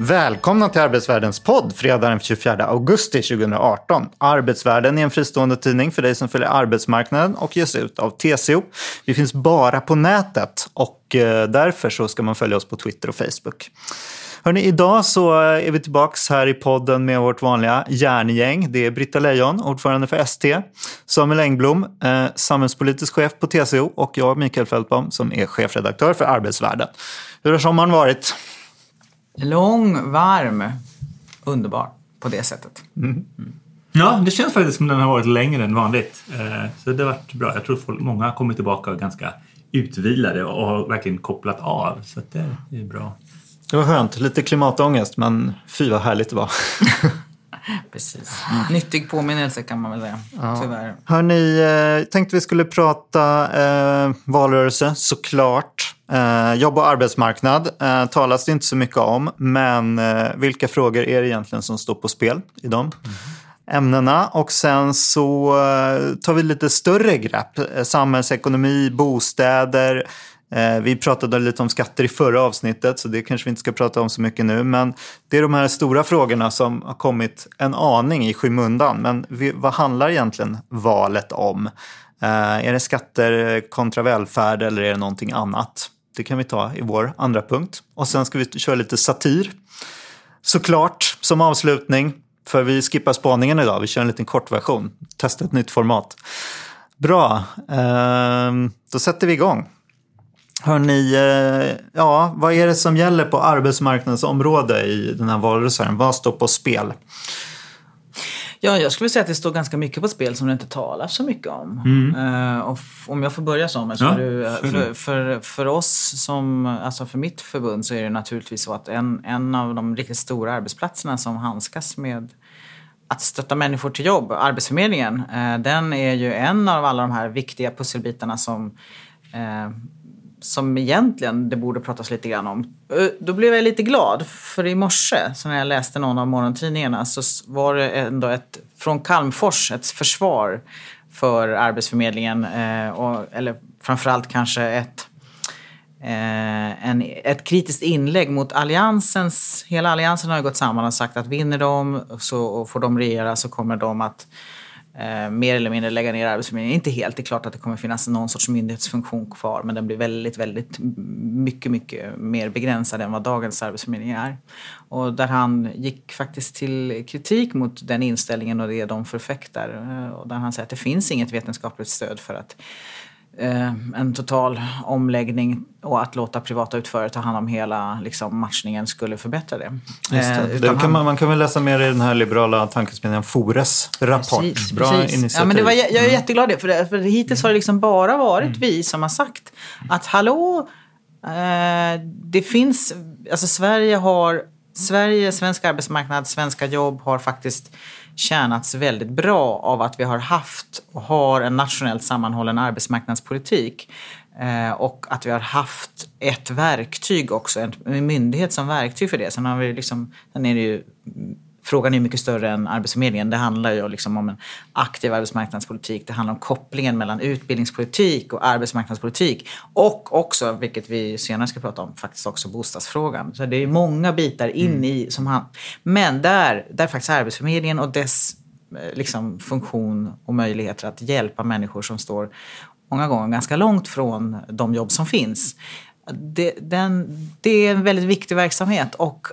Välkomna till Arbetsvärldens podd fredag den 24 augusti 2018. Arbetsvärlden är en fristående tidning för dig som följer arbetsmarknaden och ges ut av TCO. Vi finns bara på nätet och eh, därför så ska man följa oss på Twitter och Facebook. Hörrni, idag så eh, är vi tillbaks här i podden med vårt vanliga järngäng. Det är Britta Lejon, ordförande för ST, Samuel Engblom, eh, samhällspolitisk chef på TCO och jag, Mikael Fältbom, som är chefredaktör för Arbetsvärlden. Hur har sommaren varit? Lång, varm, underbar på det sättet. Mm. Ja, det känns faktiskt som den har varit längre än vanligt. Eh, så det har varit bra. Jag tror folk, många har kommit tillbaka ganska utvilade och har verkligen kopplat av. Så det är bra. Det var skönt. Lite klimatångest, men fy vad härligt det var. Precis. Nyttig påminnelse kan man väl säga, ja. tyvärr. Hörni, eh, tänkte vi skulle prata eh, valrörelse, såklart. Eh, jobb och arbetsmarknad eh, talas det inte så mycket om, men eh, vilka frågor är det egentligen som står på spel i de mm. ämnena? Och sen så eh, tar vi lite större grepp. Eh, samhällsekonomi, bostäder, Eh, vi pratade lite om skatter i förra avsnittet så det kanske vi inte ska prata om så mycket nu. Men det är de här stora frågorna som har kommit en aning i skymundan. Men vad handlar egentligen valet om? Eh, är det skatter kontra välfärd eller är det någonting annat? Det kan vi ta i vår andra punkt. Och sen ska vi köra lite satir. Såklart, som avslutning. För vi skippar spaningen idag. Vi kör en liten kortversion. Testa ett nytt format. Bra, ehm, då sätter vi igång. Hörni, eh, ja, vad är det som gäller på arbetsmarknadens område i den här valrörelsen? Vad står på spel? Ja, jag skulle säga att det står ganska mycket på spel som det inte talas så mycket om. Mm. Uh, och om jag får börja så, men så ja, du, för, för, för oss som, alltså för mitt förbund så är det naturligtvis så att en, en av de riktigt stora arbetsplatserna som handskas med att stötta människor till jobb, Arbetsförmedlingen, den är ju en av alla de här viktiga pusselbitarna som som egentligen det borde pratas lite grann om. Eh, då blev jag lite glad, för i morse så när jag läste någon av morgontidningarna så var det ändå ett, från Kalmfors ett försvar för Arbetsförmedlingen, eh, och, eller framförallt kanske ett, eh, en, ett kritiskt inlägg mot alliansens, hela alliansen har ju gått samman och sagt att vinner de så, och får de regera så kommer de att eh, mer eller mindre lägga ner Arbetsförmedlingen. Inte helt, det är klart att det kommer finnas någon sorts myndighetsfunktion kvar men den blir väldigt, väldigt mycket, mycket mer begränsad än vad dagens Arbetsförmedling är. Och där han gick faktiskt till kritik mot den inställningen och det de förfäktar. Eh, och där han säger att det finns inget vetenskapligt stöd för att en total omläggning och att låta privata utförare ta hand om hela liksom, matchningen skulle förbättra det. Det. Eh, det kan man, man, kan väl läsa mer i den här liberala tankesmedjan Fores rapport. Precis, Bra precis. initiativ. Ja, men det var, jag är mm. jätteglad för det, för hittills har det liksom bara varit mm. vi som har sagt att hallå, eh, det finns, alltså Sverige har, Sverige, svensk arbetsmarknad, svenska jobb har faktiskt tjänats väldigt bra av att vi har haft och har en nationellt sammanhållen arbetsmarknadspolitik. Eh, och att vi har haft ett verktyg också, en myndighet som verktyg för det. Sen, har vi liksom, sen är det ju frågan är mycket större än Arbetsförmedlingen. Det handlar ju liksom om en aktiv arbetsmarknadspolitik. Det handlar om kopplingen mellan utbildningspolitik och arbetsmarknadspolitik. Och också, vilket vi senare ska prata om, faktiskt också bostadsfrågan. Så det är många bitar in mm. i som han... Men där, där faktiskt Arbetsförmedlingen och dess eh, liksom, funktion och möjligheter att hjälpa människor som står många gånger ganska långt från de jobb som finns. Det, den, det är en väldigt viktig verksamhet och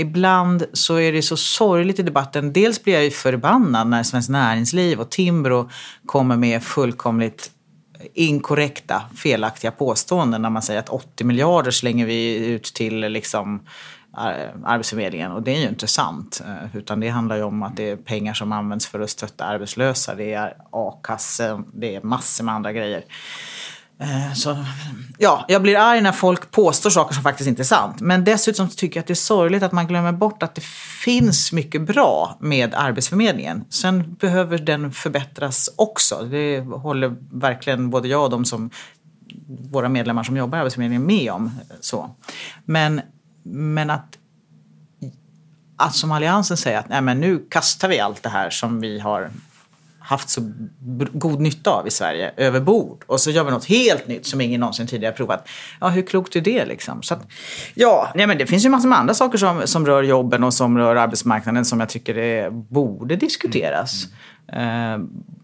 ibland så är det så sorgligt i debatten. Dels blir jag ju förbannad när Svenskt Näringsliv och Timbro kommer med fullkomligt inkorrekta, felaktiga påståenden när man säger att 80 miljarder slänger vi ut till liksom Arbetsförmedlingen och det är ju inte sant. Eh, utan det handlar ju om att det är pengar som används för att stötta arbetslösa. Det är a-kassor, det är massor med andra grejer. Eh, så, ja, jag blir arg när folk påstår saker som faktiskt inte är sant. Men dessutom tycker jag att det är sorgligt att man glömmer bort att det finns mycket bra med Arbetsförmedlingen. Sen behöver den förbättras också. Det håller verkligen både jag och de som våra medlemmar som jobbar i Arbetsförmedlingen med om. Så. Men, men att, att som Alliansen säger att Nej, men nu kastar vi allt det här som vi har haft så god nytta av i Sverige över bord och så gör vi något helt nytt som ingen någonsin tidigare provat. Ja, hur klokt är det liksom? Så att, ja, nej, men det finns ju massor med andra saker som, som rör jobben och som rör arbetsmarknaden som jag tycker är, borde diskuteras. Eh,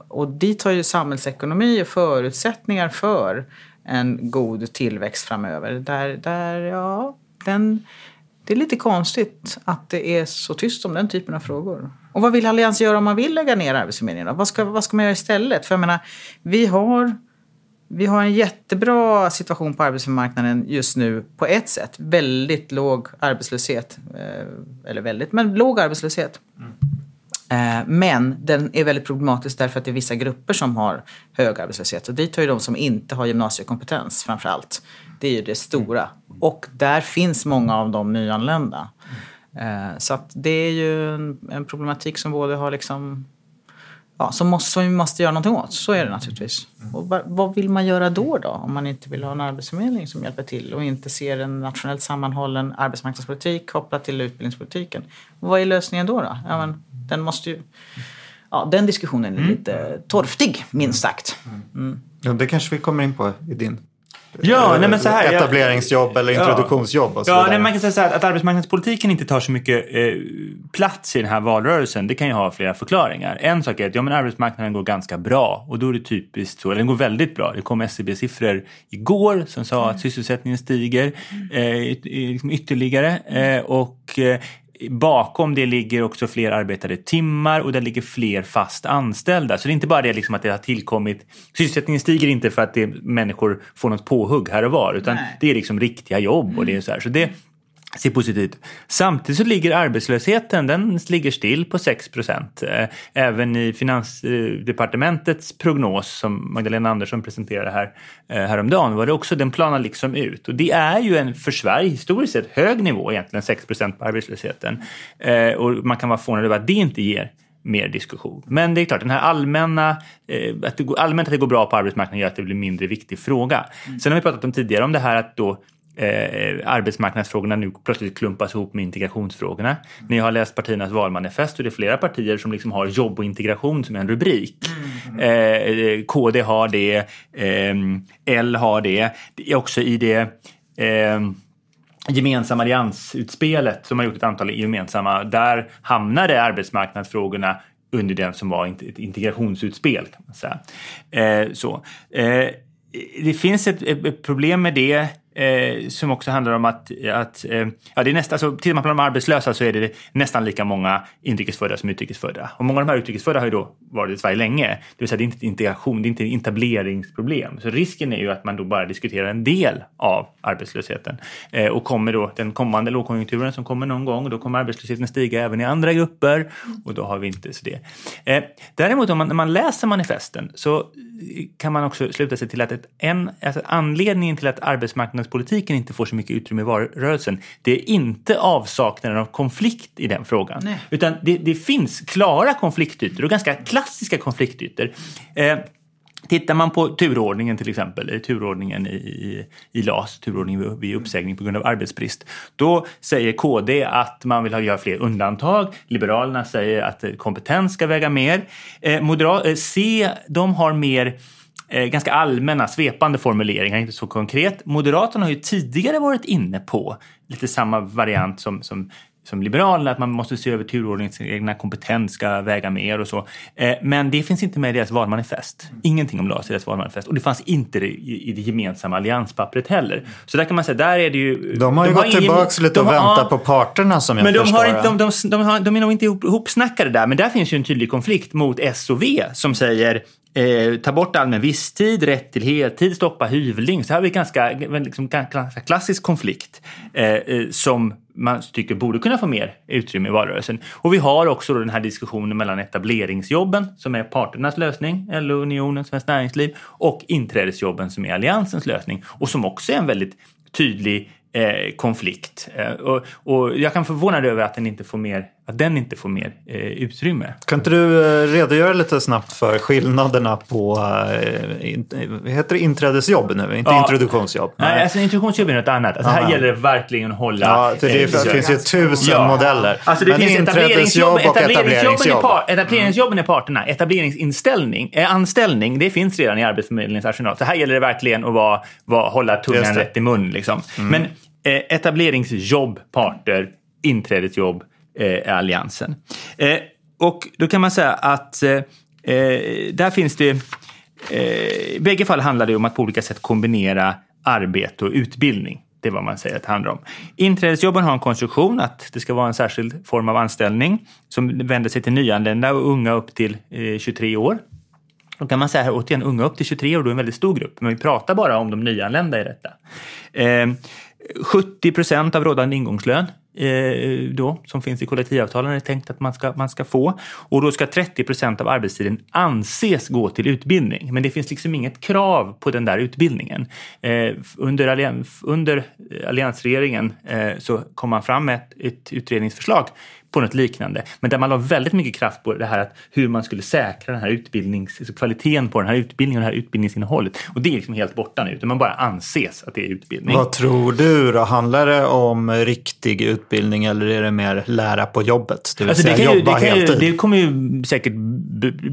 och dit har ju samhällsekonomi och förutsättningar för en god tillväxt framöver. Där, där ja, den, det är lite konstigt att det är så tyst om den typen av frågor. Och vad vill Allians göra om man vill lägga ner Arbetsförmedlingen? Vad ska, vad ska man göra istället? För jag menar, vi har, vi har en jättebra situation på arbetsmarknaden just nu på ett sätt. Väldigt låg arbetslöshet. Eh, Eller väldigt, men låg arbetslöshet. Eh, Men den är väldigt problematisk därför att det är vissa grupper som har hög arbetslöshet. Och dit hör de som inte har gymnasiekompetens framför allt. Det är ju det stora. Och där finns många av de nyanlända. Eh, Så att det är ju en, en problematik som både har liksom Ja, som, måste, som vi måste göra någonting åt. Så är det naturligtvis. Och vad, vad vill man göra då, då? Om man inte vill ha en arbetsförmedling som hjälper till och inte ser en nationellt sammanhållen arbetsmarknadspolitik kopplad till utbildningspolitiken. Vad är lösningen då? då? Ja, men, den måste ju... Ja, den diskussionen är lite torftig, minst sagt. Ja, det kanske vi kommer in på i din Ja, eh, nej, men så här, jag- etableringsjobb eller introduktionsjobb och så Ja, nej, man kan säga så här, att arbetsmarknadspolitiken inte tar så mycket eh, plats i den här valrörelsen. Det kan ju ha flera förklaringar. En sak är att ja, men arbetsmarknaden går ganska bra och då är det typiskt så, eller den går väldigt bra. Det kom SCB-siffror igår som sa att sysselsättningen stiger eh, yt- liksom ytterligare eh, och eh, Bakom det ligger också fler arbetade timmar och där ligger fler fast anställda. Så det är inte bara det liksom att det har tillkommit... Sysselsättningen stiger inte för att det, människor får något påhugg här och var utan Nej. det är liksom riktiga jobb och det är så här. Så det ser positivt. Samtidigt så ligger arbetslösheten, den ligger still på 6 procent. Även i Finansdepartementets prognos som Magdalena Andersson presenterade här eh, häromdagen var det också, den planar liksom ut. Och det är ju en för Sverige historiskt sett hög nivå egentligen, 6 procent på arbetslösheten. Eh, Och man kan vara förvånad över att det inte ger mer diskussion. Men det är klart, den här allmänna, eh, att det går, allmänt att det går bra på arbetsmarknaden gör att det blir en mindre viktig fråga. Sen har vi pratat om tidigare om det här att då eh, arbetsmarknadsfrågorna nu plötsligt klumpas ihop med integrationsfrågorna. Ni har läst partiernas valmanifest och det är flera partier som liksom har jobb och integration som en rubrik. Eh, KD har det, eh, L har det. Det är också i det eh, gemensamma alliansutspelet som har gjort ett antal gemensamma, där hamnade arbetsmarknadsfrågorna under den som var ett integrationsutspel. Kan man säga. Eh, så. Eh, det finns ett problem med det eh, som också handlar om att, att eh, ja, det är nästan, alltså, tittar man på de arbetslösa så är det nästan lika många inrikesfödda som utrikesfödda. Och många av de här utrikesfödda har ju då varit i Sverige länge. Det vill säga det är inte ett integration, det är inte ett etableringsproblem. Så risken är ju att man då bara diskuterar en del av arbetslösheten. Eh, och kommer då den kommande lågkonjunkturen som kommer någon gång, då kommer arbetslösheten stiga även i andra grupper och då har vi inte så det. Eh, däremot om man, när man läser manifesten så kan man också sluta sig till att ett, en, alltså anledningen till att arbetsmarknadspolitiken inte får så mycket utrymme i valrörelsen, det är inte avsaknaden av konflikt i den frågan. Nej. Utan det, det finns klara konfliktytor och ganska klassiska konfliktytor. Eh, Tittar man på turordningen till exempel, eh, turordningen i, i, i LAS, turordningen vid, uppsägning på grund av arbetsbrist. Då säger KD att man vill ha, göra fler undantag. Liberalerna säger att eh, kompetens ska väga mer. Eh, Moderat, eh, C, de har mer ganska allmänna, svepande formuleringar, inte så konkret. Moderaterna har ju tidigare varit inne på lite samma variant som, som som Liberalerna, att man måste se över turordningsreglerna, kompetens ska väga mer och så. Eh, men det finns inte med i deras valmanifest. Ingenting om LAS i deras valmanifest. Och det fanns inte i, det gemensamma allianspappret heller. Så där kan man säga, där är det ju... De har ju gått tillbaka lite och de väntat på parterna som jag men de, förstår har de, de, de, har, de är nog inte ihop, ihopsnackade där, men där finns ju en tydlig konflikt mot S och V som säger Eh, ta bort allmän visstid, rätt till heltid, stoppa hyvling. Så här har vi ganska, liksom, ganska klassisk konflikt eh, eh som man tycker borde kunna få mer utrymme i valrörelsen. Och vi har också den här diskussionen mellan etableringsjobben som är parternas lösning, LO, Unionen, Svenskt Näringsliv och inträdesjobben som är Alliansens lösning och som också är en väldigt tydlig eh, konflikt. Eh, och, och, jag kan förvåna över att den inte får mer, att den inte får mer eh, utrymme. Kan inte du eh, redogöra lite snabbt för skillnaderna på eh, in, heter det inträdesjobb nu, inte Ja. introduktionsjobb? Nej, alltså introduktionsjobb är något annat. Alltså, här gäller det verkligen att hålla... Ja, det, eh, finns ju tusen Ja. modeller. Alltså det Men finns etableringsjobb, och är etableringsjobb. par, etableringsjobben är parterna. Etableringsinställning, eh, anställning, det finns redan i Arbetsförmedlingens arsenal. Så här gäller det verkligen att vara, vara, hålla tungan det. Mm. rätt i mun. Liksom. Men eh, etableringsjobb, parter, inträdesjobb eh, är alliansen. Eh, och då kan man säga att eh, eh, där finns det Eh, I bägge fall handlar det om att på olika sätt kombinera arbete och utbildning. Det är vad man säger att det handlar om. Inträdesjobben har en konstruktion att det ska vara en särskild form av anställning som vänder sig till nyanlända och unga upp till eh, 23 år. Då kan man säga här återigen, unga upp till 23 år, då är en väldigt stor grupp. Men vi pratar bara om de nyanlända i detta. Eh, 70 procent av rådande ingångslön eh, då, som finns i kollektivavtalen är tänkt att man ska, man ska få. Och då ska 30 procent av arbetstiden anses gå till utbildning. Men det finns liksom inget krav på den där utbildningen. Eh, under, allian, under alliansregeringen eh, så kom man fram med ett, ett utredningsförslag på något liknande. Men där man la väldigt mycket kraft på det här att hur man skulle säkra den här utbildnings, alltså kvaliteten på den här utbildningen och det här utbildningsinnehållet. Och det är liksom helt borta nu, utan man bara anses att det är utbildning. Vad tror du då? Handlar det om riktig utbildning eller är det mer lära på jobbet? Det vill Alltså det, säga kan ju, jobba det, kan heltid? det kommer ju säkert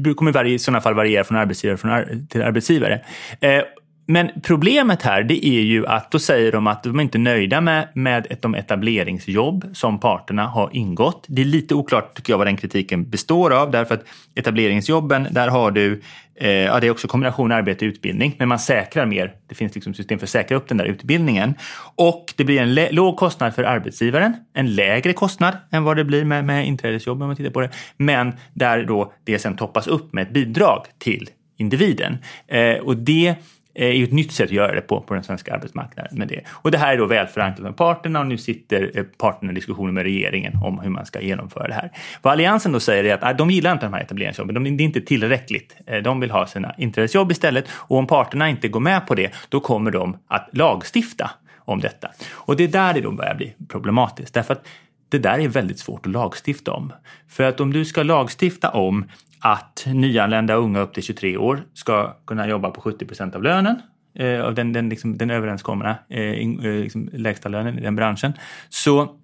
det kommer varje, i sådana fall variera från arbetsgivare till arbetsgivare. Eh, men problemet här det är ju att då säger de att de är inte nöjda med, med de etableringsjobb som parterna har ingått. Det är lite oklart tycker jag vad den kritiken består av därför att etableringsjobben där har du eh, ja, det är också kombination arbete och utbildning, men man säkrar mer. Det finns liksom system för att säkra upp den där utbildningen. Och det blir en låg kostnad för arbetsgivaren, en lägre kostnad än vad det blir med, med inträdesjobb om man tittar på det. Men där då det sen toppas upp med ett bidrag till individen. Eh, och det Eh, är ju ett nytt sätt att göra det på, på den svenska arbetsmarknaden. Med det. Och det här är då väl förankrat med parterna och nu sitter eh, parterna i diskussioner med regeringen om hur man ska genomföra det här. Vad Alliansen då säger är att de gillar inte de här etableringsjobben, de, det är inte tillräckligt. Eh, de vill ha sina inträdesjobb istället och om parterna inte går med på det, då kommer de att lagstifta om detta. Och det är där det då börjar bli problematiskt, därför att det där är väldigt svårt att lagstifta om. För att om du ska lagstifta om att nyanlända unga upp till 23 år ska kunna jobba på 70 procent av lönen, eh, av den, den, liksom, den överenskomna eh, in, eh, liksom, lägsta lönen i den branschen, så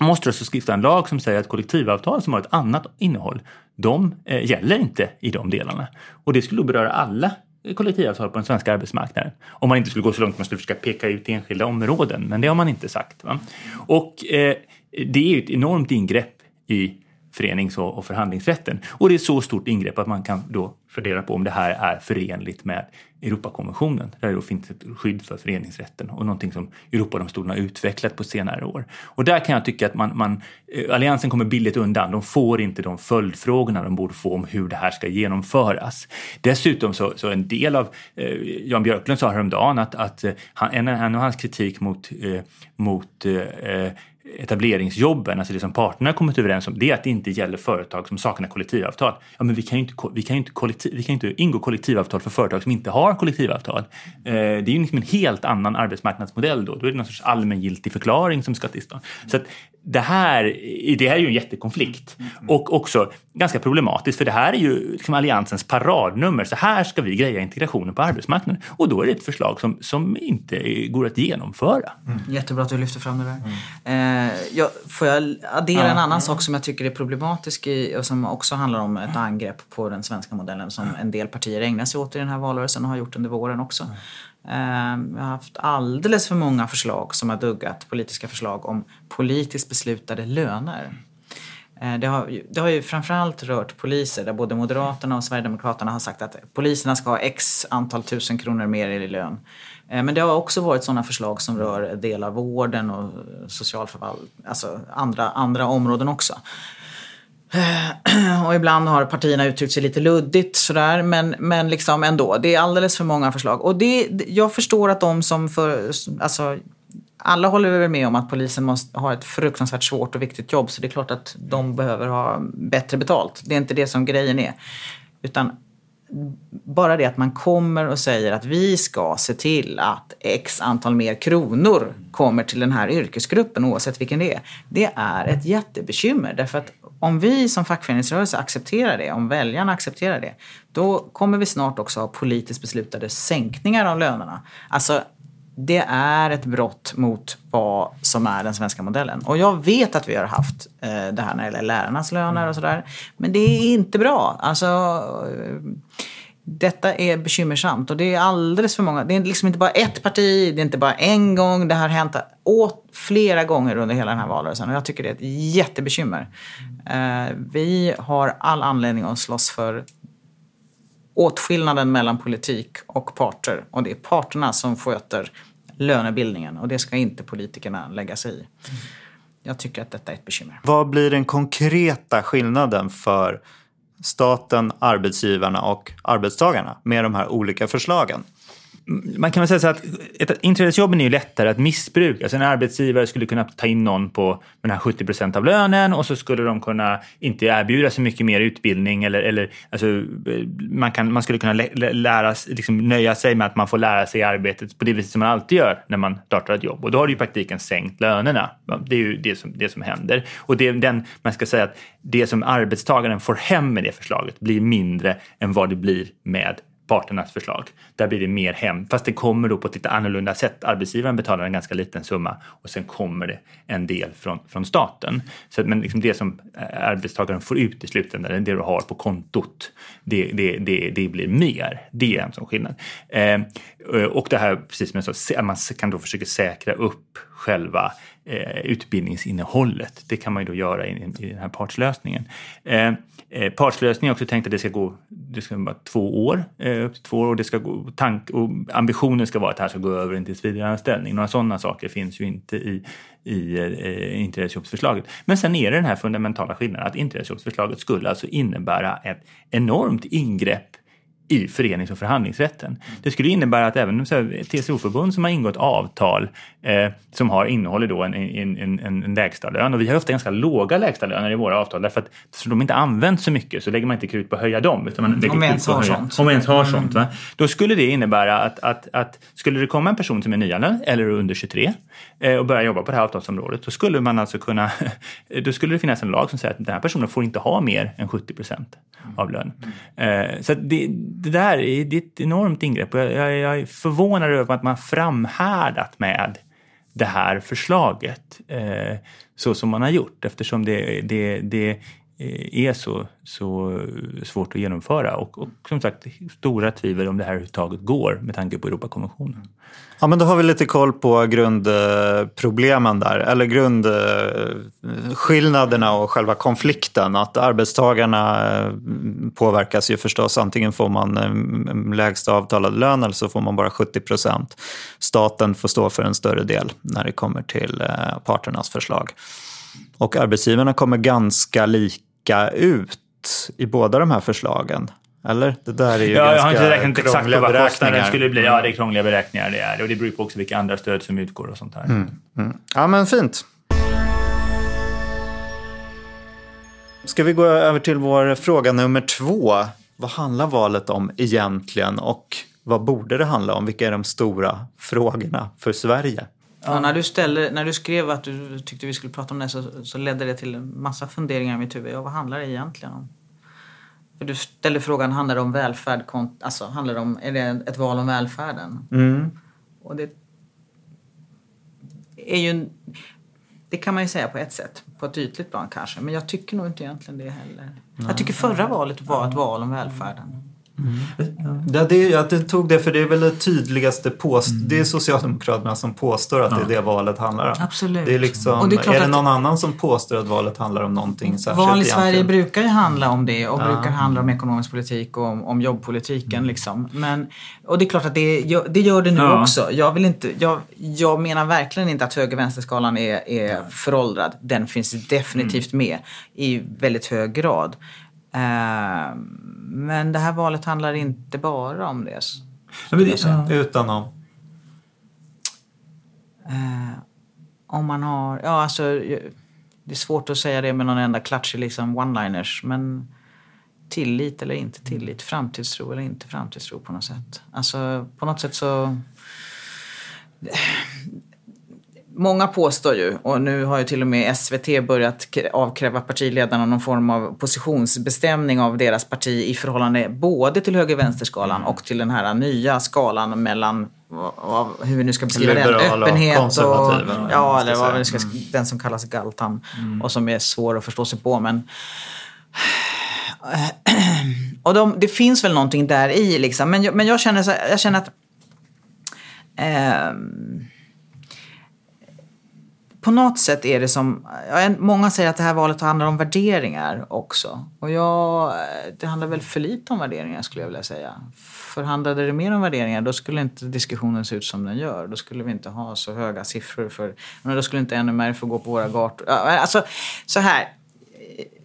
måste du alltså skriva en lag som säger att kollektivavtal som har ett annat innehåll, de eh, gäller inte i de delarna. Och det skulle då beröra alla kollektivavtal på den svenska arbetsmarknaden. Om man inte skulle gå så långt att man skulle försöka peka ut enskilda områden, men det har man inte sagt. Va? Och eh, det är ju ett enormt ingrepp i förenings och, förhandlingsrätten. Och det är så stort ingrepp att man kan då fundera på om det här är förenligt med Europakonventionen där det då finns ett skydd för föreningsrätten och någonting som Europadomstolen har utvecklat på senare år. Och där kan jag tycka att man, man, eh, Alliansen kommer billigt undan. De får inte de följdfrågorna de borde få om hur det här ska genomföras. Dessutom så, så en del av eh, Jan Björklund sa häromdagen att, att han, en, en av hans kritik mot, eh, mot eh, eh etableringsjobben, alltså det som parterna har kommit överens om, det är att det inte gäller företag som saknar kollektivavtal. Ja, men vi kan ju inte, vi kan ju inte, kollektiv, vi kan inte ingå kollektivavtal för företag som inte har kollektivavtal. Eh, det är ju liksom en helt annan arbetsmarknadsmodell då. Då är det någon sorts allmängiltig förklaring som ska till stånd. Så att det här, det här är ju en jättekonflikt och också ganska problematiskt för det här är ju liksom Alliansens paradnummer. Så här ska vi greja integrationen på arbetsmarknaden och då är det ett förslag som, som inte går att genomföra. Jättebra att du lyfter fram det där. Eh, jag, får jag addera en annan sak som jag tycker är problematisk i, och som också handlar om ett angrepp på den svenska modellen som en del partier ägnar sig åt i den här valrörelsen och har gjort under våren också. Eh, vi har haft alldeles för många förslag som har duggat, politiska förslag om politiskt beslutade löner. Eh, det har, det har ju framförallt rört poliser där både Moderaterna och Sverigedemokraterna har sagt att poliserna ska ha x antal tusen kronor mer i lön. Eh, men det har också varit sådana förslag som rör delar av vården och socialförvaltning, alltså andra, andra områden också. Eh, och ibland har partierna uttryckt sig lite luddigt sådär. Men, men liksom ändå, det är alldeles för många förslag. Och det, jag förstår att de som för, alltså, alla håller väl med om att polisen måste ha ett fruktansvärt svårt och viktigt jobb. Så det är klart att de behöver ha bättre betalt. Det är inte det som grejen är. Utan bara det att man kommer och säger att vi ska se till att x antal mer kronor kommer till den här yrkesgruppen oavsett vilken det är. Det är ett jättebekymmer därför att om vi som fackföreningsrörelse accepterar det, om väljarna accepterar det, då kommer vi snart också ha politiskt beslutade sänkningar av lönerna. Alltså, det är ett brott mot vad som är den svenska modellen. Och jag vet att vi har haft eh, det här när det gäller lärarnas löner och sådär. Men det är inte bra. Alltså, eh, detta är bekymmersamt och det är alldeles för många. Det är liksom inte bara ett parti, det är inte bara en gång. Det har hänt åt flera gånger under hela den här valrörelsen och jag tycker det är ett jättebekymmer. Eh, vi har all anledning att slåss för åtskillnaden mellan politik och parter. Och det är parterna som sköter lönebildningen och det ska inte politikerna lägga sig i. Jag tycker att detta är ett bekymmer. Vad blir den konkreta skillnaden för staten, arbetsgivarna och arbetstagarna med de här olika förslagen? Man kan väl säga så att ett, inträdesjobben är ju lättare att missbruka. Alltså en arbetsgivare skulle kunna ta in någon på den här 70 procent av lönen och så skulle de kunna inte erbjuda så mycket mer utbildning eller, eller alltså, man, kan, man skulle kunna lära, liksom, nöja sig med att man får lära sig arbetet på det viset som man alltid gör när man startar ett jobb. Och då har du i praktiken sänkt lönerna. Det är ju det som, det som händer. Och det den, man ska säga att det som arbetstagaren får hem med det förslaget blir mindre än vad det blir med parternas förslag. Där blir det mer hem, fast det kommer då på ett lite annorlunda sätt. Arbetsgivaren betalar en ganska liten summa och sen kommer det en del från, från staten. Så, men liksom det som eh, arbetstagaren får ut i slutändan, det du har på kontot, det, det, det, det blir mer. Det är en sån skillnad. Eh, och det här, precis som jag sa, man kan då försöka säkra upp själva Eh, utbildningsinnehållet. Det kan man ju då göra i, i den här partslösningen. Eh, eh partslösningen är också tänkt att det ska gå det ska vara två år, eh, upp till två år och, det ska gå, tank, och ambitionen ska vara att det här ska gå över en tillsvidareanställning. Några sådana saker finns ju inte i, i eh, inträdesjobbsförslaget. Men sen är det den här fundamentala skillnaden att inträdesjobbsförslaget skulle alltså innebära ett enormt ingrepp i förenings och förhandlingsrätten. Det skulle innebära att även TCO-förbund som har ingått avtal eh, som har innehåller då en, en, en, en lägstalön och vi har ofta ganska låga lägstalöner i våra avtal därför att eftersom de inte används så mycket så lägger man inte krut på att höja dem. Utan man lägger om ens har sånt. Om ens har sånt. Va? Då skulle det innebära att, att, att skulle det komma en person som är nyanländ eller under 23 eh, och börja jobba på det här avtalsområdet då skulle man alltså kunna, då skulle det finnas en lag som säger att den här personen får inte ha mer än 70 procent av lön. Eh, så det, det där är, det är ett enormt ingrepp. Och jag, jag, jag är förvånad över att man framhärdat med det här förslaget eh, så som man har gjort eftersom det, det, det Eh, är så, så svårt att genomföra och, och som sagt stora tvivel om det här överhuvudtaget går med tanke på Europakonventionen. Ja, men då har vi lite koll på grundproblemen där, eller grundskillnaderna eh, och själva konflikten. Att arbetstagarna eh, påverkas ju förstås. Antingen får man lägsta avtalad lön eller så får man bara 70 procent. Staten får stå för en större del när det kommer till parternas förslag. Och arbetsgivarna kommer ganska lika ut i båda de här förslagen. Eller? Det där är ju ja, jag har inte räknat exakt på vad kostnaden skulle bli. Ja, Mm. det är krångliga beräkningar det är. Och det beror på också vilka andra stöd som utgår och sånt här. Mm. Ja, men fint. Ska vi gå över till vår fråga nummer två. Vad handlar valet om egentligen och vad borde det handla om? Vilka är de stora frågorna för Sverige? Ja, när, du ställer, när du skrev att du tyckte vi skulle prata om det så, så ledde det till en massa funderingar i mitt huvud. Ja, vad handlar det egentligen om? För du ställde frågan, handlar det om välfärd? Alltså, handlar det om, är det ett val om välfärden? Mm. Och det är ju... en- Det kan man ju säga på ett sätt, på ett ytligt plan kanske. Men jag tycker nog inte egentligen det heller. Jag tycker förra valet var ett val om välfärden. Ja, det, jag det tog det för det är väl det tydligaste påst Det är Socialdemokraterna som påstår att det är det valet handlar om. Absolut. Det är, liksom, Och det är är, det någon annan som påstår att valet handlar om någonting särskilt Val i Sverige egentligen? brukar ju handla om det och brukar handla om ekonomisk politik och om, om jobbpolitiken. Liksom. Men, och det är klart att det, gör- det gör det nu Ja. också. Jag, vill inte, jag, jag menar verkligen inte att höger-vänsterskalan är, är föråldrad. Den finns definitivt med i väldigt hög grad. Eh, men det här valet handlar inte bara om det. Det utan om. Eh, om man har... Ja, alltså, det är svårt att säga det med någon enda klatschig liksom one-liners. Men tillit eller inte tillit, framtidstro eller inte framtidstro på något sätt. Alltså på något sätt så... Många påstår ju, och nu har ju till och med SVT börjat avkräva partiledarna någon form av positionsbestämning av deras parti i förhållande både till höger-vänster-skalan och till den här nya skalan mellan av hur vi nu ska beskriva den, och öppenhet och, vad ja, eller vad vi ska, den som kallas galtan och som är svår att förstå sig på. Men och de, det finns väl någonting där i liksom. Men jag, men jag känner, så, jag känner att ehm, på något sätt är det som, många säger att det här valet handlar om värderingar också. Och jag, det handlar väl för lite om värderingar skulle jag vilja säga. För handlade det mer om värderingar då skulle inte diskussionen se ut som den gör. Då skulle vi inte ha så höga siffror för, men då skulle inte ännu mer få gå på våra gator. Alltså så här,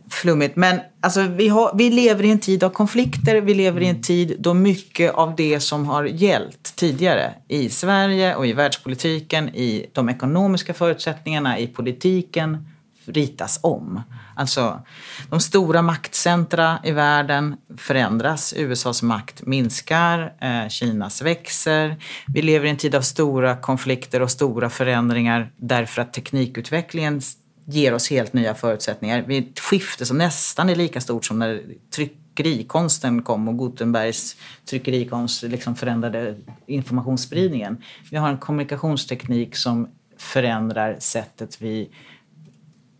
flummigt. Men alltså, vi, har, vi lever i en tid av konflikter. Vi lever i en tid då mycket av det som har gällt tidigare i Sverige och i världspolitiken, i de ekonomiska förutsättningarna, i politiken ritas om. Alltså, de stora maktcentra i världen förändras. USAs makt minskar, eh, Kinas växer. Vi lever i en tid av stora konflikter och stora förändringar därför att teknikutvecklingen ger oss helt nya förutsättningar. Vi är ett skifte som nästan är lika stort som när tryckerikonsten kom och Gutenbergs tryckerikonst liksom förändrade informationsspridningen. Vi har en kommunikationsteknik som förändrar sättet vi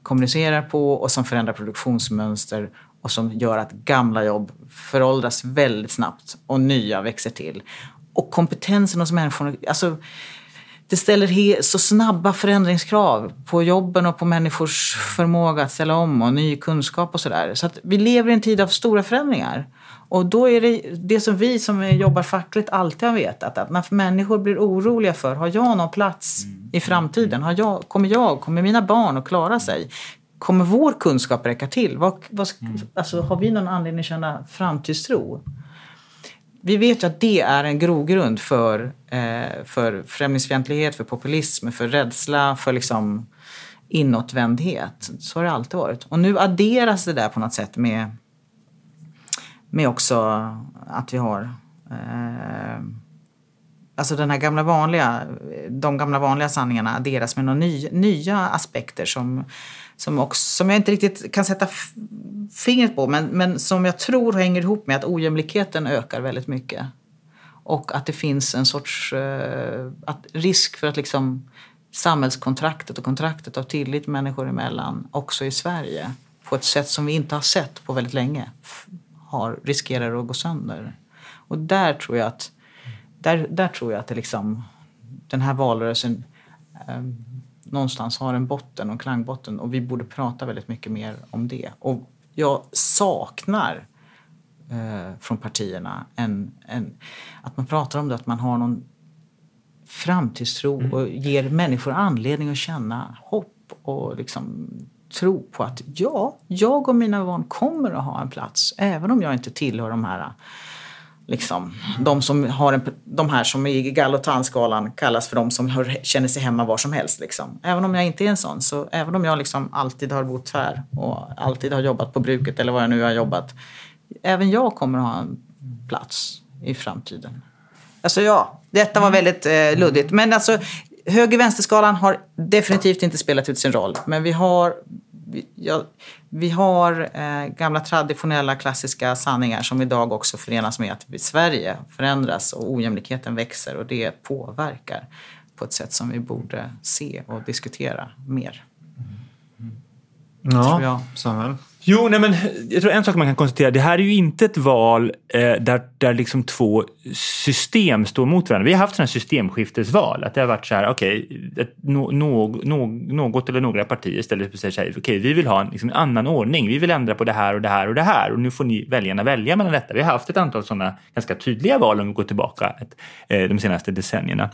kommunicerar på och som förändrar produktionsmönster och som gör att gamla jobb föråldras väldigt snabbt och nya växer till. Och kompetensen hos människorna alltså det ställer så snabba förändringskrav på jobben och på människors förmåga att ställa om och ny kunskap och sådär. Så att vi lever i en tid av stora förändringar. Och då är det det som vi som jobbar fackligt alltid har vetat, att när människor blir oroliga för, har jag någon plats i framtiden? Har jag, kommer jag, kommer mina barn att klara sig? Kommer vår kunskap räcka till? Vad, vad, alltså, har vi någon anledning att känna framtidstro? Vi vet ju att det är en grogrund för, eh, för främlingsfientlighet, för populism, för rädsla, för liksom inåtvändhet. Så har det alltid varit. Och nu adderas det där på något sätt med, med också att vi har eh, Alltså den här gamla vanliga, de gamla vanliga sanningarna adderas med några ny, nya aspekter som, som, också, som jag inte riktigt kan sätta fingret på men, men som jag tror hänger ihop med att ojämlikheten ökar väldigt mycket. Och att det finns en sorts eh, att risk för att liksom samhällskontraktet och kontraktet av tillit människor emellan också i Sverige på ett sätt som vi inte har sett på väldigt länge har, riskerar att gå sönder. Och där tror jag att där, där tror jag att det liksom, den här valrörelsen eh, någonstans har en botten och klangbotten och vi borde prata väldigt mycket mer om det. Och jag saknar eh, från partierna en, en, att man pratar om det, att man har någon framtidstro och ger människor anledning att känna hopp och liksom tro på att ja, jag och mina barn kommer att ha en plats även om jag inte tillhör de här Liksom, de, som har en, de här som i Gallotan-skalan kallas för de som hör, känner sig hemma var som helst. Liksom. Även om jag inte är en sån, så även om jag liksom alltid har bott här och alltid har jobbat på bruket eller vad jag nu har jobbat. Även jag kommer att ha en plats i framtiden. Alltså ja, detta var väldigt eh, luddigt. Men alltså, höger-vänster-skalan har definitivt inte spelat ut sin roll. Men vi har, vi, ja, vi har eh, gamla traditionella klassiska sanningar som idag också förenas med att Sverige förändras och ojämlikheten växer och det påverkar på ett sätt som vi borde se och diskutera mer. tror Ja, jag. Samuel. Jo, nej men jag tror en sak man kan konstatera. Det här är ju inte ett val eh, där, där liksom två system står mot varandra. Vi har haft sådana systemskiftesval. Att det har varit så här, okej, okay, no, no, no, något eller några partier ställer sig och säger okej, okay, vi vill ha en liksom, annan ordning. Vi vill ändra på det här och det här och det här. Och nu får ni väljarna välja mellan detta. Vi har haft ett antal sådana ganska tydliga val om vi går tillbaka ett, eh, de senaste decennierna.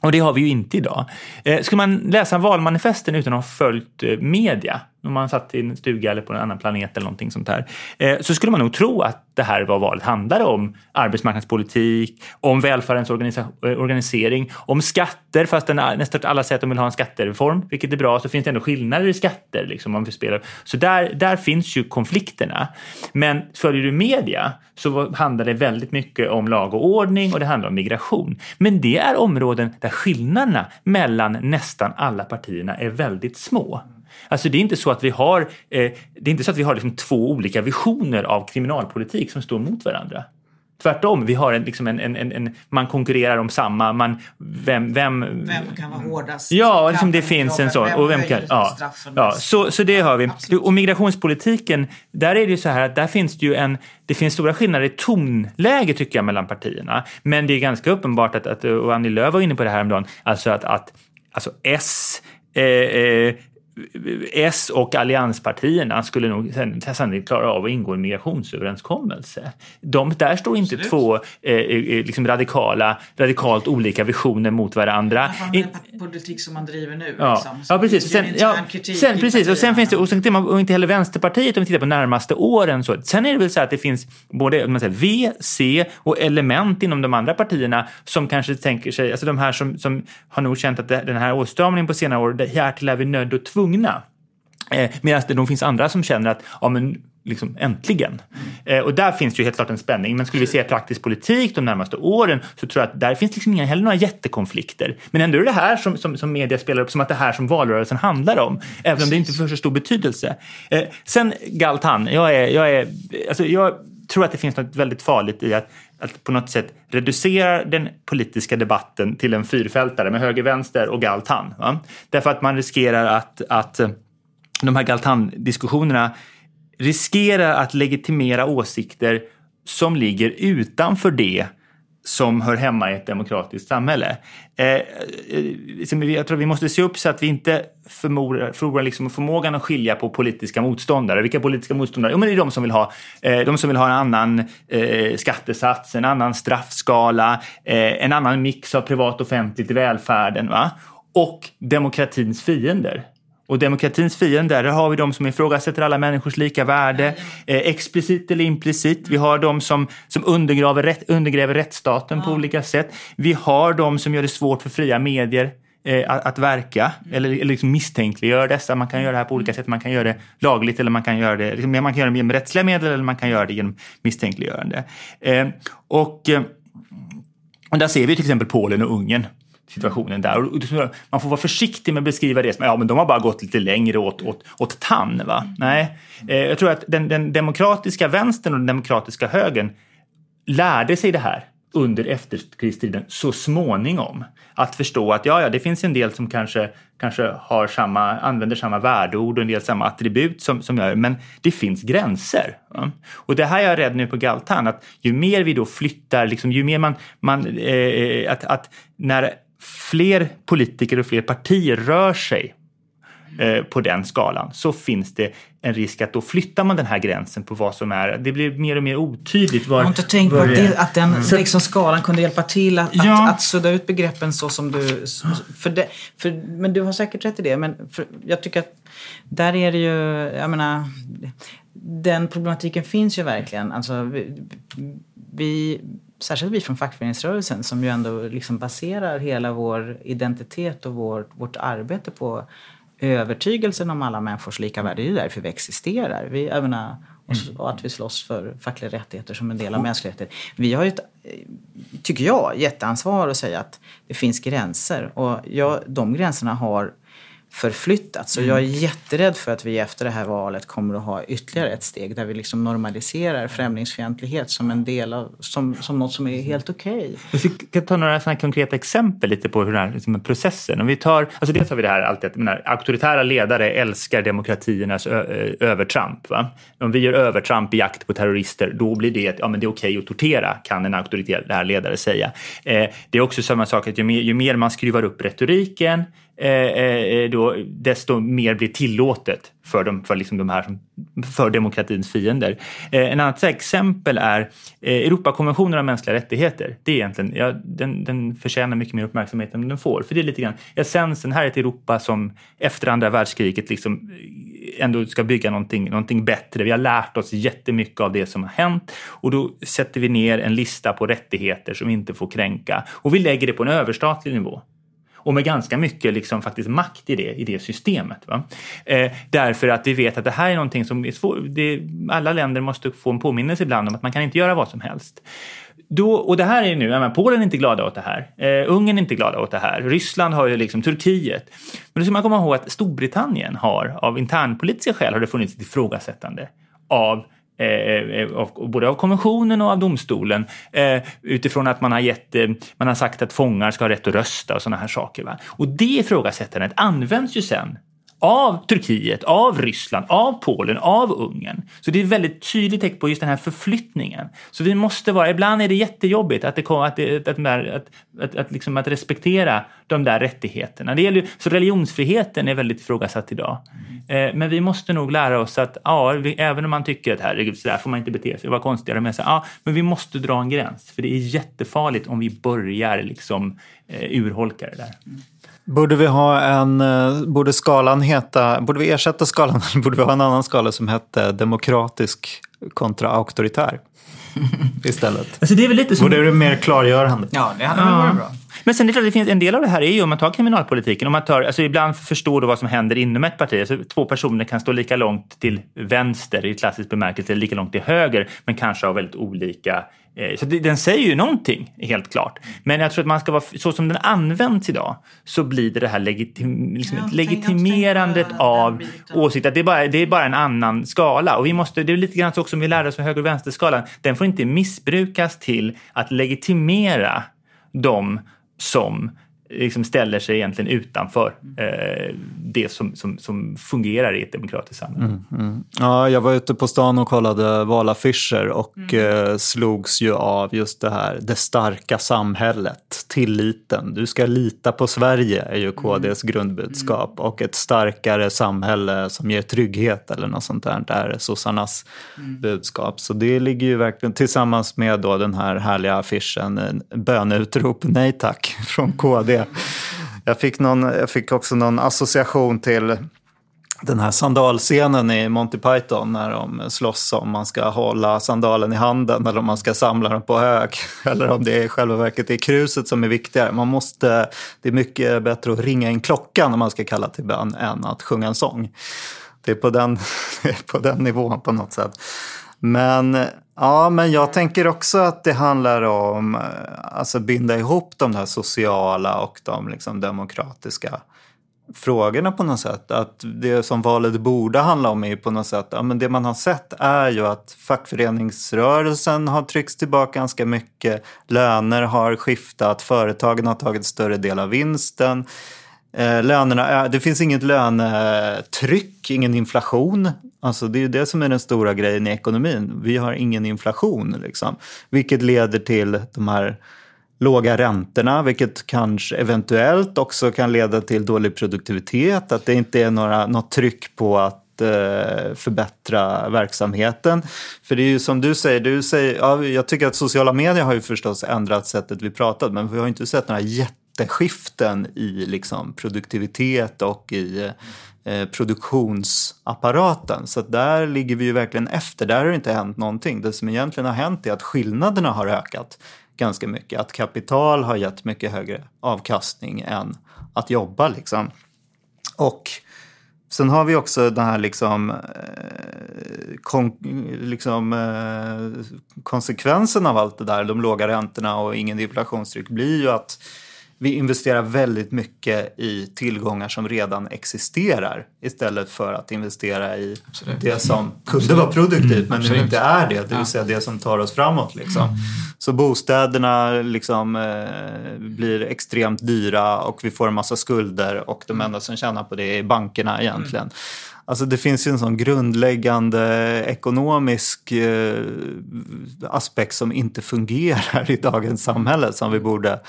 Och det har vi ju inte idag. Eh, ska man läsa valmanifesten utan att ha följt eh, media om man satt i en stuga eller på en annan planet eller någonting sånt här, eh, så skulle man nog tro att det här var valet handlade om arbetsmarknadspolitik, om välfärdens eh, organisering, om skatter, fast nästan alla säger att de vill ha en skattereform, vilket är bra, så finns det ändå skillnader i skatter. Liksom, om vi spelar. Så där, där finns ju konflikterna. Men följer du media så handlar det väldigt mycket om lag och ordning och det handlar om migration. Men det är områden där skillnaderna mellan nästan alla partierna är väldigt små. Alltså det är inte så att vi har, eh, det är inte så att vi har liksom två olika visioner av kriminalpolitik som står mot varandra. Tvärtom, vi har en, liksom en, en, en, man konkurrerar om samma, man, vem, vem, Vem kan vara hårdast? Ja, liksom det finns en sån. Och vem kan, ja, ja, så, så det har vi. Absolut. Och migrationspolitiken, där är det ju så här att där finns det ju en, det finns stora skillnader i tonläge tycker jag mellan partierna. Men det är ganska uppenbart att, att och Annie Lööf var inne på det här häromdagen, alltså att, att alltså S eh, eh, S och allianspartierna skulle nog sannolikt klara av att ingå en migrationsöverenskommelse. De, där står inte två eh, eh, liksom radikala, radikalt olika visioner mot varandra. I- är politik som man driver nu. Ja, liksom. Ja precis. Sen, en ja, sen, precis. Och sen finns det, och sen man och inte heller Vänsterpartiet om vi tittar på närmaste åren. Så. Sen är det väl så att det finns både man säger, V, C och element inom de andra partierna som kanske tänker sig, alltså de här som, som har nog känt att den här åtstramningen på senare år, härtill är vi nödda och tvungna. Eh, Medan det nog finns andra som känner att, ja men liksom äntligen. Eh, och där finns ju helt klart en spänning. Men skulle vi se praktisk politik de närmaste åren så tror jag att där finns liksom inga heller några jättekonflikter. Men ändå är det här som, som, som media spelar upp som att det här som valrörelsen handlar om. Även om det inte får så stor betydelse. Eh, sen Galtan, jag är, jag är, alltså jag tror att det finns något väldigt farligt i att att på något sätt reducera den politiska debatten till en fyrfältare med höger, vänster och Galtan. Va? Därför att man riskerar att, att eh, de här Galtan-diskussionerna riskerar att legitimera åsikter som ligger utanför det som hör hemma i ett demokratiskt samhälle. Eh, eh, liksom, jag tror vi måste se upp så att vi inte förmorar, förlorar liksom förmågan att skilja på politiska motståndare. Vilka politiska motståndare? Jo, men det är de som vill ha, eh, de som vill ha en annan skattesats, en annan straffskala, en annan mix av privat och offentligt i välfärden. Va? Och demokratins fiender. Och demokratins fiender, där har vi de som ifrågasätter alla människors lika värde, eh, explicit eller implicit. Vi har de som, som undergräver, rätt, undergräver rättsstaten på olika sätt. Vi har de som gör det svårt för fria medier eh, att, att verka eller, eller liksom misstänkliggör dessa. Man kan göra det här på olika sätt. Man kan göra det lagligt eller man kan göra det, liksom, man kan göra det genom rättsliga medel eller man kan göra det genom misstänkliggörande. Eh, och, eh, och där ser vi till exempel Polen och Ungern situationen där. Och man får vara försiktig med att beskriva det som ja, men de har bara gått lite längre åt, åt, åt tann. Va? Nej, eh, jag tror att den, den demokratiska vänstern och den demokratiska högern lärde sig det här under efterkrigstiden så småningom. Att förstå att ja, ja, det finns en del som kanske, kanske har samma, använder samma värdeord och en del samma attribut som, som gör, men det finns gränser. va? Och det här är jag rädd nu på Galtan, att ju mer vi då flyttar, liksom, ju mer man, man eh, att, att när fler politiker och fler partier rör sig eh, på den skalan så finns det en risk att då flyttar man den här gränsen på vad som är, det blir mer och mer otydligt var... Jag har inte tänkt på att, det att den liksom, skalan kunde hjälpa till att, Ja. att, att sudda ut begreppen så som du... För det, för, men du har säkert rätt i det. Men för, jag tycker att där är det ju... Jag menar, den problematiken finns ju verkligen. Alltså, vi, vi, särskilt vi från fackföreningsrörelsen som ju ändå liksom baserar hela vår identitet och vår, vårt arbete på övertygelsen om alla människors lika värde. Det är ju därför vi existerar. Vi, jag menar, och, s- och att vi slåss för fackliga rättigheter som en del av mänskliga rättigheter. Vi har ju ett, tycker jag, jätteansvar att säga att det finns gränser. Och jag, de gränserna har förflyttats. Och jag är jätterädd för att vi efter det här valet kommer att ha ytterligare ett steg där vi liksom normaliserar främlingsfientlighet som en del av, som, som något som är helt okej. Vi ska ta några sådana konkreta exempel lite på hur den här liksom, processen. Om vi tar, alltså dels har vi det här alltid att menar, auktoritära ledare älskar demokratiernas ö, övertramp. Va? Om vi gör övertramp i jakt på terrorister, då blir det, ja, men det är okej att tortera, kan en auktoritär ledare säga. Eh, det är också samma sak att ju mer, ju mer man skruvar upp retoriken, Eh, eh, eh, då, desto mer blir tillåtet för, dem, för liksom de här som, för demokratins fiender. Eh, en annat exempel är eh, Europakonventionen om mänskliga rättigheter. Det är egentligen, ja, den, den förtjänar mycket mer uppmärksamhet än den får. För det är lite grann essensen, här är ett Europa som efter andra världskriget liksom eh, ändå ska bygga någonting, någonting bättre. Vi har lärt oss jättemycket av det som har hänt och då sätter vi ner en lista på rättigheter som vi inte får kränka och vi lägger det på en överstatlig nivå och med ganska mycket liksom faktiskt makt i det, i det systemet. Eh, därför att vi vet att det här är någonting som är svår, det, alla länder måste få en påminnelse ibland om att man kan inte göra vad som helst. Då, och det här är nu, menar, Polen är inte glada åt det här. Eh, Ungern är inte glada åt det här. Ryssland har ju liksom Turkiet. Men då ska man komma ihåg att Storbritannien har av internpolitiska skäl har det funnits ett ifrågasättande av Eh, eh, av, både av konventionen och av domstolen eh, utifrån att man har, gett, eh, man har sagt att fångar ska ha rätt att rösta och sådana här saker. Va? Och det ifrågasättandet används ju sen av Turkiet, av Ryssland, av Polen, av Ungern. Så det är väldigt tydligt tecken på just den här förflyttningen. Så vi måste vara, ibland är det jättejobbigt att, det, att, det, att, att, att, att, liksom att respektera de där rättigheterna. Det gäller, så religionsfriheten är väldigt ifrågasatt idag. Eh, men vi måste nog lära oss att ja, vi, även om man tycker att herregud, så där får man inte bete sig, vad konstigare med sig. Ja, men vi måste dra en gräns, för det är jättefarligt om vi börjar liksom eh, urholka det där. Borde vi ha en, eh, borde skalan heta, borde vi ersätta skalan, borde vi ha en annan skala som hette demokratisk kontra auktoritär istället? Alltså det är väl lite som... Borde det mer klargörande? Ja, det hade väl varit bra. Men sen är det klart, det finns en del av det här är ju om man tar kriminalpolitiken, om man tar, alltså ibland förstår du vad som händer inom ett parti. Alltså två personer kan stå lika långt till vänster i klassisk bemärkelse, lika långt till höger, men kanske har väldigt olika så den säger ju någonting, helt klart. Men jag tror att man ska vara, så som den används idag, så blir det det här legitim, liksom Ja, legitimerandet av åsikter. Det, är bara, det är bara en annan skala. Och vi måste, det är lite grann så också som vi lärde oss med höger och vänsterskalan. Den får inte missbrukas till att legitimera de som liksom ställer sig egentligen utanför eh, det som, som, som fungerar i ett demokratiskt samhälle. Ja, jag var ute på stan och kollade valaffischer och eh, slogs ju av just det här, det starka samhället, tilliten. Du ska lita på Sverige är ju KDs grundbudskap och ett starkare samhälle som ger trygghet eller något sånt där är sossarnas budskap. Så det ligger ju verkligen tillsammans med då den här härliga affischen, en böneutrop nej tack från KD. Jag fick, någon, jag fick också någon association till den här sandalscenen i Monty Python när de slåss om man ska hålla sandalen i handen eller om man ska samla den på hög. Eller om det i själva verket är kruset som är viktigare. Man måste, det är mycket bättre att ringa in klockan när man ska kalla till bön än att sjunga en sång. Det är på den, det är på den nivån på något sätt. Men, ja, men jag tänker också att det handlar om att alltså binda ihop de här sociala och de liksom demokratiska frågorna på något sätt. Att det som valet borde handla om är ju på något sätt, ja, men det man har sett är ju att fackföreningsrörelsen har tryckts tillbaka ganska mycket. Löner har skiftat, företagen har tagit större del av vinsten. Eh, lönerna, det finns inget lönetryck, ingen inflation. Alltså det är ju det som är den stora grejen i ekonomin. Vi har ingen inflation, liksom. vilket leder till de här låga räntorna, vilket kanske eventuellt också kan leda till dålig produktivitet. Att det inte är några, något tryck på att eh, förbättra verksamheten. För det är ju som du säger, du säger ja, jag tycker att sociala medier har ju förstås ändrat sättet vi pratat, men vi har inte sett några jätteskiften i liksom, produktivitet och i eh, produktionsapparaten. Så där ligger vi ju verkligen efter. Där har det inte hänt någonting. Det som egentligen har hänt är att skillnaderna har ökat ganska mycket. Att kapital har gett mycket högre avkastning än att jobba. Liksom. Och sen har vi också den här liksom, eh, kon, liksom, eh, konsekvensen av allt det där, de låga räntorna och ingen inflationstryck blir ju att vi investerar väldigt mycket i tillgångar som redan existerar istället för att investera i det som kunde vara produktivt men nu inte är det, det vill säga det som tar oss framåt. Liksom. Så bostäderna liksom, eh, blir extremt dyra och vi får en massa skulder och de enda som tjänar på det är bankerna egentligen. Alltså det finns ju en sån grundläggande ekonomisk eh, aspekt som inte fungerar i dagens samhälle som vi borde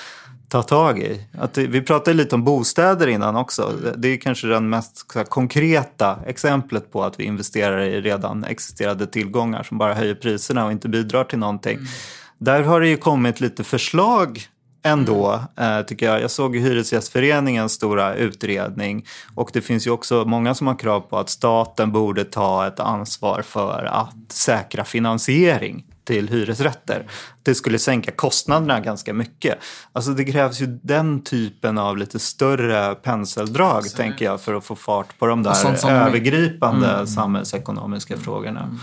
ta tag i. Att vi pratade lite om bostäder innan också. Det är kanske den mest konkreta exemplet på att vi investerar i redan existerande tillgångar som bara höjer priserna och inte bidrar till någonting. Där har det ju kommit lite förslag ändå, eh, tycker jag. Jag såg Hyresgästföreningens stora utredning och det finns ju också många som har krav på att staten borde ta ett ansvar för att säkra finansiering till hyresrätter. Det skulle sänka kostnaderna ganska mycket. Alltså det krävs ju den typen av lite större penseldrag, tänker jag, för att få fart på de där övergripande samhällsekonomiska frågorna.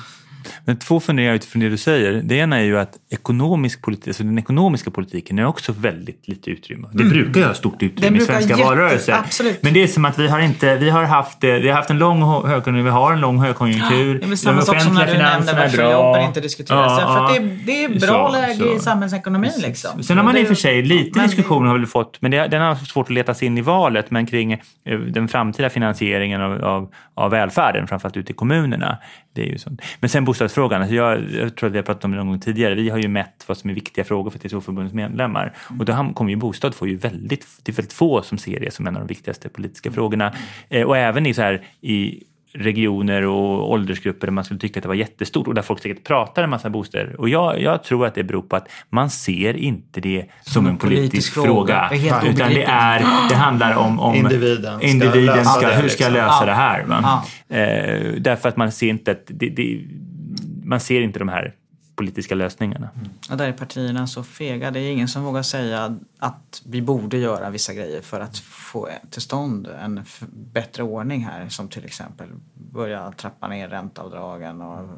Men två funderingar utifrån det du säger. Det ena är ju att ekonomisk politik, alltså den ekonomiska politiken är också väldigt lite utrymme. Det brukar ju ha stort utrymme i brukar svenska jätte- valrörelser. absolut. Men det är som att vi har inte, vi har haft, eh, vi har haft en lång hö- högkonjunktur, vi har en lång högkonjunktur. Det är samma sak som när du nämnde varför jobben inte diskuteras. för att det, är, det är bra Så, läge så. i samhällsekonomin liksom. Sen har man det, i och för sig, lite men- diskussion har vi fått, men det, den har svårt att leta sig in i valet, men kring eh, den framtida finansieringen av, av, av välfärden, framförallt ute i kommunerna. Det är ju sånt. Men sen bostadsfrågan, alltså jag, jag tror att vi har pratat om det någon gång tidigare, vi har ju mätt vad som är viktiga frågor för TCO-förbundets medlemmar. Och då kommer ju bostad få ju väldigt, det är väldigt få som ser det som en av de viktigaste politiska frågorna. Eh, och även i så här, i regioner och åldersgrupper där man skulle tycka att det var jättestort och där folk säkert pratar en massa bostäder. Och jag, jag tror att det beror på att man ser inte det som en politisk, fråga. Det är helt utan det, är, det handlar om, om Individen ska individen ska, det, hur ska jag liksom. lösa Ja. det här. Ja. Eh, därför att man ser inte att det, det, man ser inte de här politiska lösningarna. Och där är partierna så fega. Det är ingen som vågar säga att vi borde göra vissa grejer för att få till stånd en bättre ordning här. Som till exempel börja trappa ner ränteavdragen och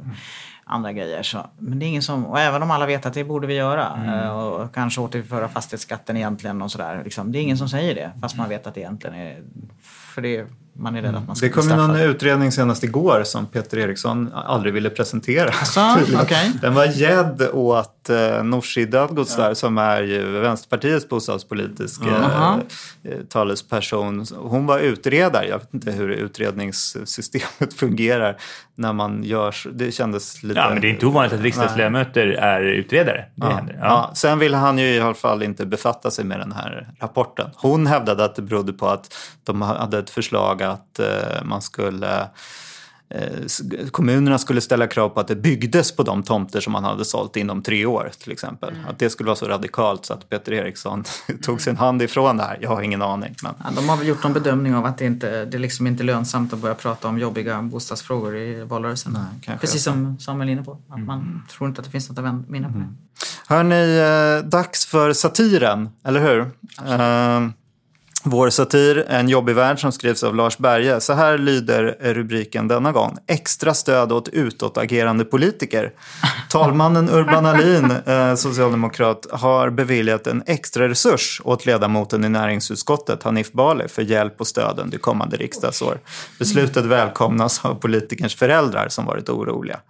andra grejer. Så, men det är ingen som, och även om alla vet att det borde vi göra eh, och kanske återföra fastighetsskatten egentligen och sådär. Liksom, det är ingen som säger det fast man vet att det egentligen är för det, man är rädd att man ska Det kom någon utredning senast igår som Peter Eriksson aldrig ville presentera. Tydligen. okej. Den var gädd åt eh, Nooshi Dadgostar som är ju Vänsterpartiets bostadspolitiska Jaha. eh, talesperson. Hon var utredare. Jag vet inte hur utredningssystemet fungerar när man gör. Det kändes lite... Ja, men det är inte ovanligt att riksdagsledamöter är utredare. Det Ja, händer. ja. Ja. Sen ville han ju i alla fall inte befatta sig med den här rapporten. Hon hävdade att det berodde på att de hade ett förslag att eh, man skulle eh, kommunerna skulle ställa krav på att det byggdes på de tomter som man hade sålt inom tre år till exempel. Att det skulle vara så radikalt så att Peter Eriksson tog sin hand ifrån det här. Jag har ingen aning. Men... Ja, de har väl gjort någon bedömning av att det inte det är liksom inte lönsamt att börja prata om jobbiga bostadsfrågor i valrörelsen. kanske Precis som Samuel är inne på. Att man tror inte att det finns något att vinna på det. Hörni, eh, dags för satiren, eller hur? Vår satir, En jobbig värld, som skrivs av Lars Berge. Så här lyder rubriken denna gång. Extra stöd åt utåtagerande politiker. Talmannen Urban Ahlin, eh, socialdemokrat, har beviljat en extra resurs åt ledamoten i näringsutskottet, Hanif Bali, för hjälp och stöd under kommande riksdagsår. Beslutet välkomnas av politikerns föräldrar som varit oroliga.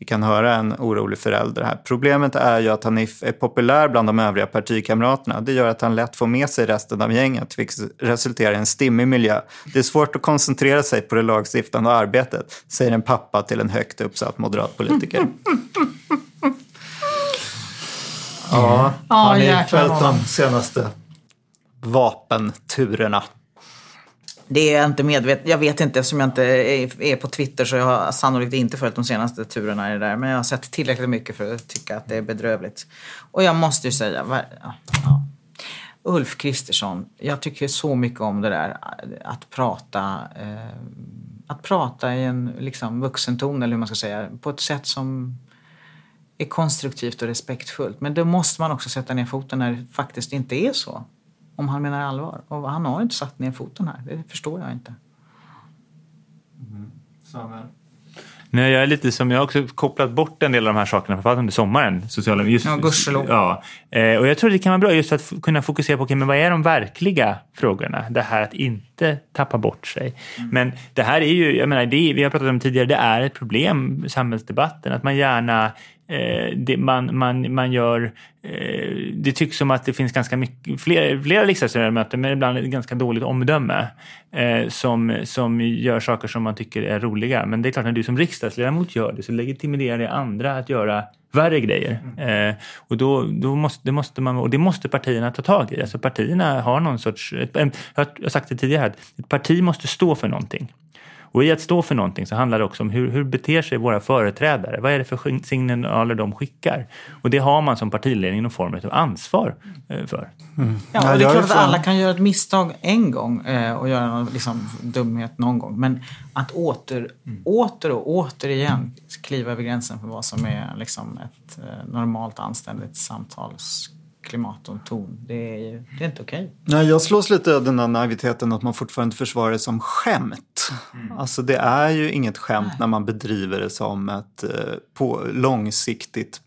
Vi kan höra en orolig förälder här. Problemet är ju att Hanif är populär bland de övriga partikamraterna. Det gör att han lätt får med sig resten av gänget, vilket resulterar i en stimmig miljö. Det är svårt att koncentrera sig på det lagstiftande arbetet, säger en pappa till en högt uppsatt moderatpolitiker. Ja, Ja, har ni följt de senaste vapenturerna? Det är jag inte medveten Jag vet inte eftersom jag inte är, på Twitter så jag har sannolikt inte följt de senaste turerna i det där. Men jag har sett tillräckligt mycket för att tycka att det är bedrövligt. Och jag måste ju säga, var, ja, ja. Ulf Kristersson, jag tycker så mycket om det där att prata, eh, att prata i en liksom, vuxenton eller hur man ska säga, på ett sätt som är konstruktivt och respektfullt. Men då måste man också sätta ner foten när det faktiskt inte är så. Om han menar allvar. Och han har inte satt ner foten här. Det förstår jag inte. Nej, jag är lite som, jag har också kopplat bort en del av de här sakerna, framförallt under sommaren. Sociala, just, Ja, gudskelov. Ja, eh, och jag tror det kan vara bra just att f- kunna fokusera på, okay, men vad är de verkliga frågorna? Det här att inte tappa bort sig. Mm. Men det här är ju, jag menar, det vi har pratat om tidigare, det är ett problem i samhällsdebatten, att man gärna Eh, det, man, man, man gör... Eh, det tycks som att det finns ganska mycket, fler, flera riksdagsledamöter, men ibland ganska dåligt omdöme, eh, som, som gör saker som man tycker är roliga. Men det är klart, när du som riksdagsledamot gör det så legitimerar det andra att göra värre grejer. Eh, och då, då måste, det måste man, och det måste partierna ta tag i. Alltså partierna har någon sorts... Jag har sagt det tidigare, här, ett parti måste stå för någonting. Och i att stå för någonting så handlar det också om hur, hur beter sig våra företrädare? Vad är det för signaler de skickar? Och det har man som partiledning någon form av ansvar eh, för. Ja, och det är klart att alla kan göra ett misstag en gång eh, och göra en liksom, dumhet någon gång. Men att åter, åter och återigen kliva över gränsen för vad som är liksom, ett eh, normalt anständigt samtalsklimat och ton. Det är, det är inte okej. Nej, jag slås lite av den här naiviteten att man fortfarande försvarar det som skämt. Alltså det är ju inget skämt när man bedriver det som ett eh, på, långsiktigt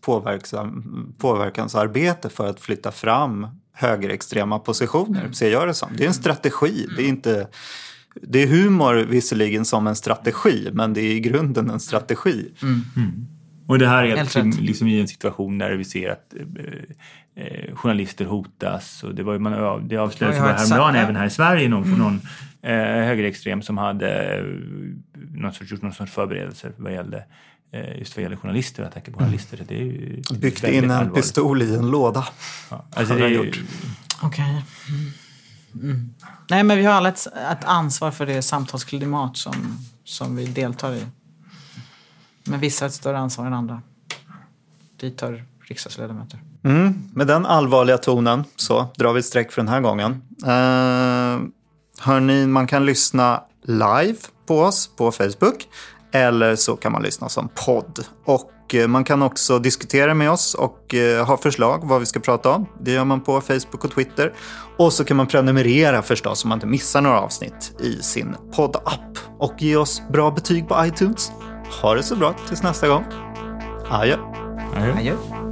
påverkansarbete för att flytta fram högerextrema positioner, ser jag det som. Det är en strategi, det är inte... Det är humor visserligen som en strategi, men det är i grunden en strategi. Och det här är liksom, liksom i en situation där vi ser att eh, journalister hotas. Och det, var, ju- man, det avslöjades Ja, ju häromdagen även här i Sverige någon, någon eh, högerextrem som hade eh, någon sorts, gjort någon sorts förberedelser vad gällde eh, just vad gäller journalister och attacker på journalister. Så det är ju Byggt in en allvarligt. pistol i en låda. Ja, alltså har det är jag ju, gjort. Okej. Mm. Mm. Nej, men vi har alla ett, ett ansvar för det samtalsklimat som, som vi deltar i. Men vissa har ett större ansvar än andra. Dit hör riksdagsledamöter. Mm, med den allvarliga tonen så drar vi ett streck för den här gången. Eh, hörni, man kan lyssna live på oss på Facebook eller så kan man lyssna som podd. Och eh, man kan också diskutera med oss och eh, ha förslag vad vi ska prata om. Det gör man på Facebook och Twitter. Och så kan man prenumerera förstås så man inte missar några avsnitt i sin poddapp. Och ge oss bra betyg på iTunes. Ha det så bra tills nästa gång. Adjö. ja. Adjö.